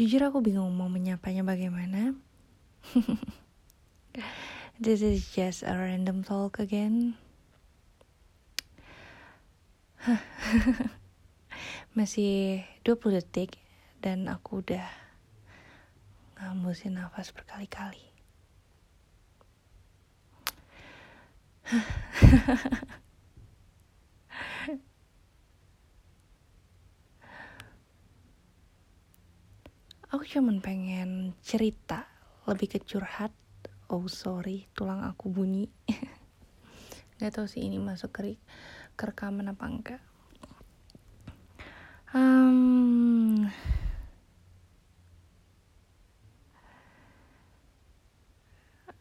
Jujur aku bingung mau menyapanya bagaimana. This is just a random talk again. Masih 20 detik dan aku udah ngambusin nafas berkali-kali. aku cuman pengen cerita lebih ke curhat. Oh sorry tulang aku bunyi. Nggak tahu sih ini masuk ke, ke rekaman apa enggak. Um,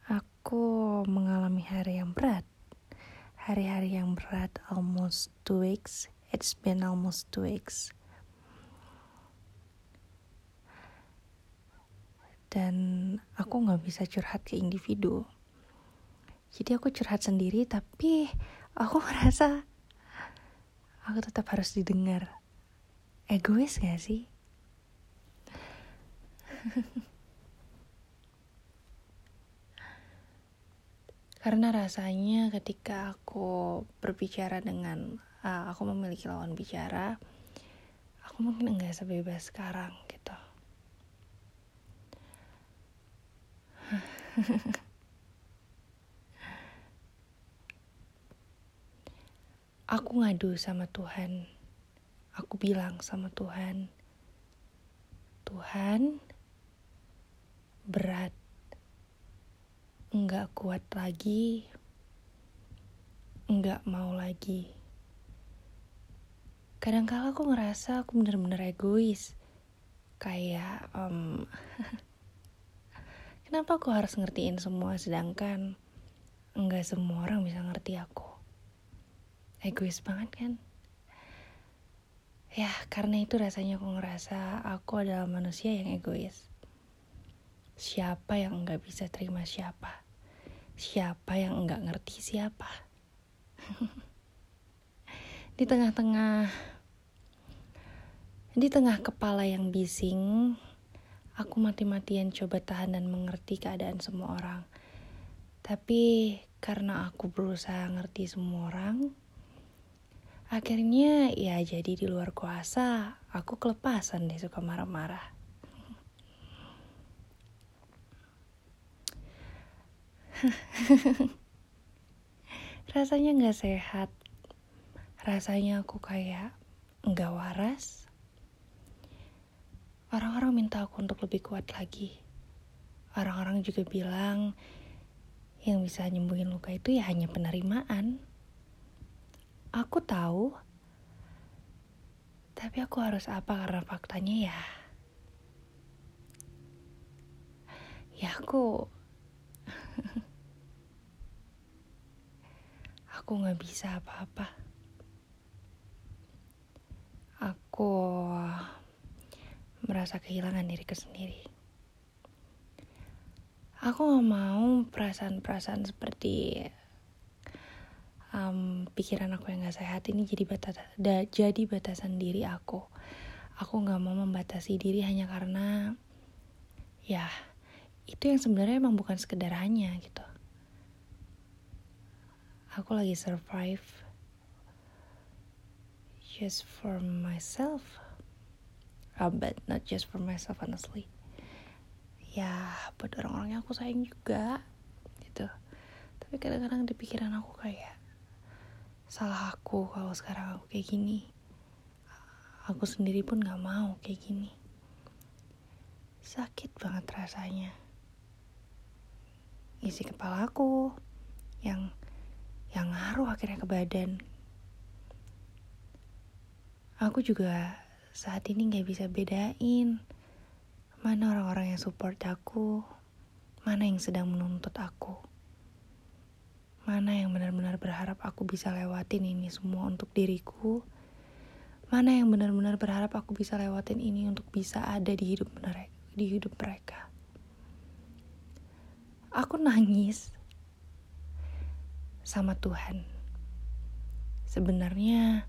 aku mengalami hari yang berat. Hari-hari yang berat almost two weeks. It's been almost two weeks dan aku nggak bisa curhat ke individu. Jadi aku curhat sendiri tapi aku merasa aku tetap harus didengar. Egois gak sih? Karena rasanya ketika aku berbicara dengan uh, aku memiliki lawan bicara aku mungkin enggak sebebas sekarang gitu aku ngadu sama Tuhan. Aku bilang sama Tuhan, Tuhan, berat, enggak kuat lagi, enggak mau lagi. Kadang-kala aku ngerasa aku bener-bener egois, kayak um, Kenapa aku harus ngertiin semua sedangkan enggak semua orang bisa ngerti aku? Egois banget kan? Ya, karena itu rasanya aku ngerasa aku adalah manusia yang egois. Siapa yang enggak bisa terima siapa? Siapa yang enggak ngerti siapa? di tengah-tengah di tengah kepala yang bising, Aku mati-matian coba tahan dan mengerti keadaan semua orang. Tapi karena aku berusaha ngerti semua orang, akhirnya ya jadi di luar kuasa, aku kelepasan deh suka marah-marah. Rasanya gak sehat. Rasanya aku kayak gak waras Orang-orang minta aku untuk lebih kuat lagi. Orang-orang juga bilang yang bisa nyembuhin luka itu ya hanya penerimaan. Aku tahu, tapi aku harus apa karena faktanya ya. Ya aku, aku nggak bisa apa-apa. Aku merasa kehilangan diriku sendiri. Aku gak mau perasaan-perasaan seperti um, pikiran aku yang gak sehat ini jadi batas da, jadi batasan diri aku. Aku gak mau membatasi diri hanya karena ya itu yang sebenarnya emang bukan sekedar hanya gitu. Aku lagi survive just for myself uh, but not just for myself honestly. Ya buat orang-orang yang aku sayang juga gitu. Tapi kadang-kadang di pikiran aku kayak salah aku kalau sekarang aku kayak gini. Aku sendiri pun gak mau kayak gini. Sakit banget rasanya. Isi kepala aku yang yang ngaruh akhirnya ke badan. Aku juga saat ini gak bisa bedain mana orang-orang yang support aku, mana yang sedang menuntut aku, mana yang benar-benar berharap aku bisa lewatin ini semua untuk diriku, mana yang benar-benar berharap aku bisa lewatin ini untuk bisa ada di hidup mereka, di hidup mereka. Aku nangis sama Tuhan. Sebenarnya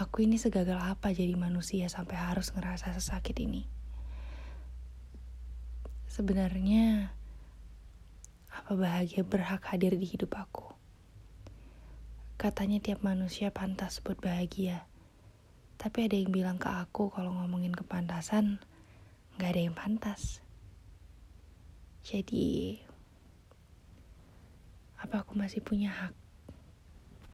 Aku ini segagal apa jadi manusia sampai harus ngerasa sesakit ini? Sebenarnya, apa bahagia berhak hadir di hidup aku? Katanya tiap manusia pantas buat bahagia. Tapi ada yang bilang ke aku kalau ngomongin kepantasan, gak ada yang pantas. Jadi, apa aku masih punya hak